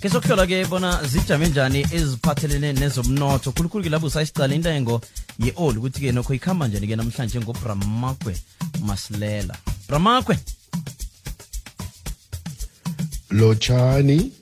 ke sokuhlola-ke bona zijame njani eziphathelene nezomnotho? Khulukhulu ke labo sayisiqala intengo ye-oli ukuthi-ke nokho ikhamba njani-ke namhlanje ngobramakwe masilela. Bramakwe! Lotshani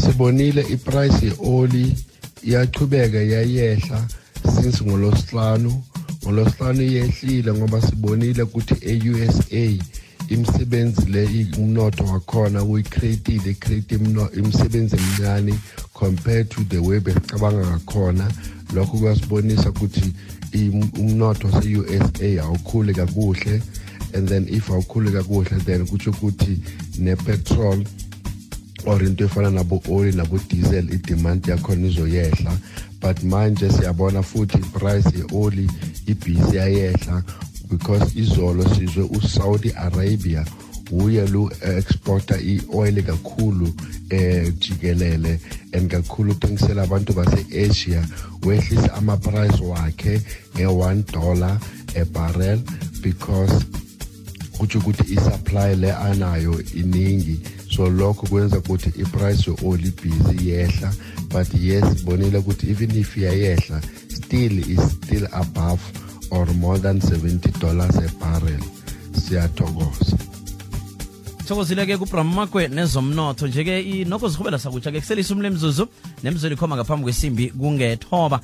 sibonile iprice yeoli iyachubeka yayehla since ngolosihlanu ngolosihlanu iyehlile ngoba sibonile ukuthi e-USA imisebenzi le umnotho wakhona uyicreatile icreate imisebenzi emincane compared to the way besicabanga ngakhona. Lokho kuyasibonisa ukuthi umnotho wase-USA awukhuli kakuhle and then if awukhuli kakuhle then kutsho ukuthi ne-petrol or into efana nabo-oli nabo-diesel i-demand yakhona izoyehla. But manje siyabona futhi iprice ye-oli ibhizi yayehla because izolo sizwe uSaudi Arabia uye lu exporta i-oil kakhulu eh jikelele and kakhulu uthengisela abantu base-Asia wehlisa ama-price wakhe nge-1 dollar a barrel because kutsho ukuthi i-supply le anayo iningi. So lokho kwenza ukuthi i-price ye-oil ibhizi yehla but yes sibonile ukuthi even if iyayehla still is still above or more than 70 dollars a barrel. Siyathokoza. Thokozile-ke kubramakwe nezomnotho nje-ke inokho zihubela sakutsha-ke kuselisa umlemzuzu nemzuzu ikhoma ngaphambi kwesimbi kungethoba.